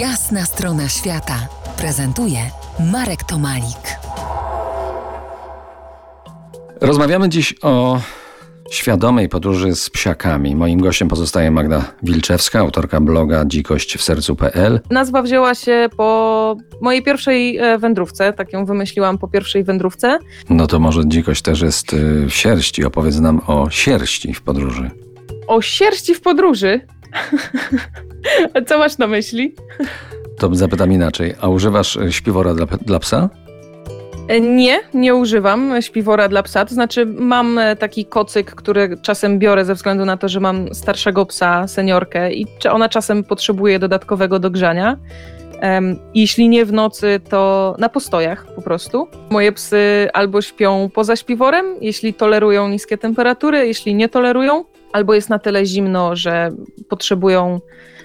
Jasna strona świata prezentuje Marek Tomalik. Rozmawiamy dziś o świadomej podróży z psiakami. Moim gościem pozostaje Magda Wilczewska, autorka bloga dzikość w sercu.pl. Nazwa wzięła się po mojej pierwszej e, wędrówce, tak ją wymyśliłam po pierwszej wędrówce. No to może dzikość też jest y, w sierści. Opowiedz nam o sierści w podróży. O sierści w podróży? A co masz na myśli? To zapytam inaczej. A używasz y, śpiwora dla, dla psa? E, Nie, nie używam śpiwora dla psa. To znaczy, mam e, taki kocyk, który czasem biorę ze względu na to, że mam starszego psa, seniorkę, i czy ona czasem potrzebuje dodatkowego dogrzania. Jeśli nie w nocy, to na postojach po prostu. Moje psy albo śpią poza śpiworem, jeśli tolerują niskie temperatury, jeśli nie tolerują, albo jest na tyle zimno, że potrzebują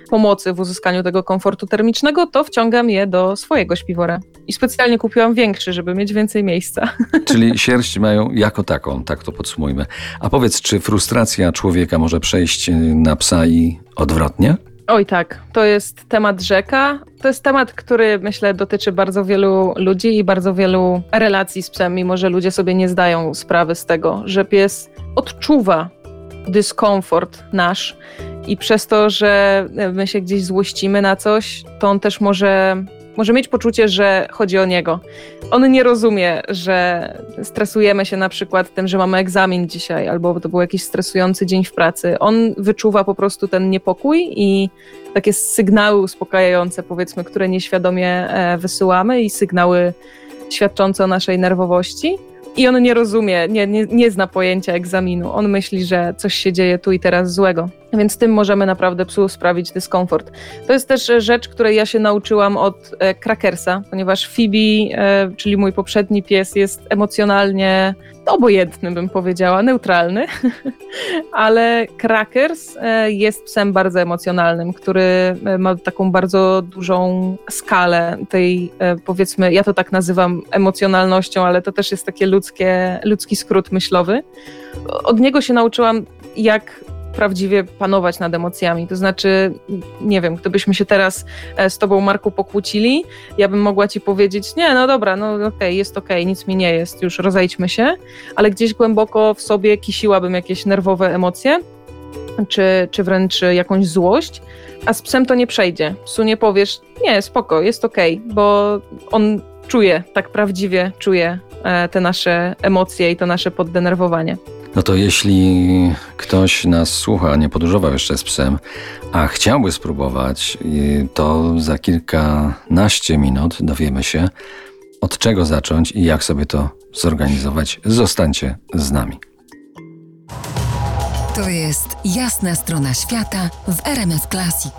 pomocy w uzyskaniu tego komfortu termicznego, to wciągam je do swojego śpiwora. I specjalnie kupiłam większy, żeby mieć więcej miejsca. Czyli sierść mają jako taką, tak to podsumujmy. A powiedz, czy frustracja człowieka może przejść na psa i odwrotnie? Oj tak, to jest temat rzeka. To jest temat, który myślę dotyczy bardzo wielu ludzi i bardzo wielu relacji z psem, mimo że ludzie sobie nie zdają sprawy z tego, że pies odczuwa dyskomfort nasz i przez to, że my się gdzieś złościmy na coś, to on też może, może mieć poczucie, że chodzi o niego. On nie rozumie, że stresujemy się na przykład tym, że mamy egzamin dzisiaj, albo to był jakiś stresujący dzień w pracy. On wyczuwa po prostu ten niepokój i takie sygnały uspokajające, powiedzmy, które nieświadomie e, wysyłamy i sygnały świadczące o naszej nerwowości. I on nie rozumie, nie, nie, nie zna pojęcia egzaminu. On myśli, że coś się dzieje tu i teraz złego. Więc tym możemy naprawdę psu sprawić dyskomfort. To jest też rzecz, której ja się nauczyłam od e, Krakersa, ponieważ Phoebe, e, czyli mój poprzedni pies, jest emocjonalnie obojętny, bym powiedziała, neutralny, ale Krakers e, jest psem bardzo emocjonalnym, który ma taką bardzo dużą skalę tej, powiedzmy, ja to tak nazywam emocjonalnością, ale to też jest takie ludzkie, ludzki skrót myślowy. Od niego się nauczyłam, jak prawdziwie panować nad emocjami. To znaczy, nie wiem, gdybyśmy się teraz e, z tobą, Marku, pokłócili, ja bym mogła ci powiedzieć, nie, no dobra, no okej, okay, jest okej, okay, nic mi nie jest, już rozejdźmy się, ale gdzieś głęboko w sobie kisiłabym jakieś nerwowe emocje, czy, czy wręcz jakąś złość, a z psem to nie przejdzie. Psu nie powiesz, nie, spoko, jest okej, okay, bo on czuje, tak prawdziwie czuje e, te nasze emocje i to nasze poddenerwowanie. No to jeśli ktoś nas słucha, nie podróżował jeszcze z psem, a chciałby spróbować, to za kilkanaście minut dowiemy się, od czego zacząć i jak sobie to zorganizować. Zostańcie z nami. To jest jasna strona świata w RMS Classic.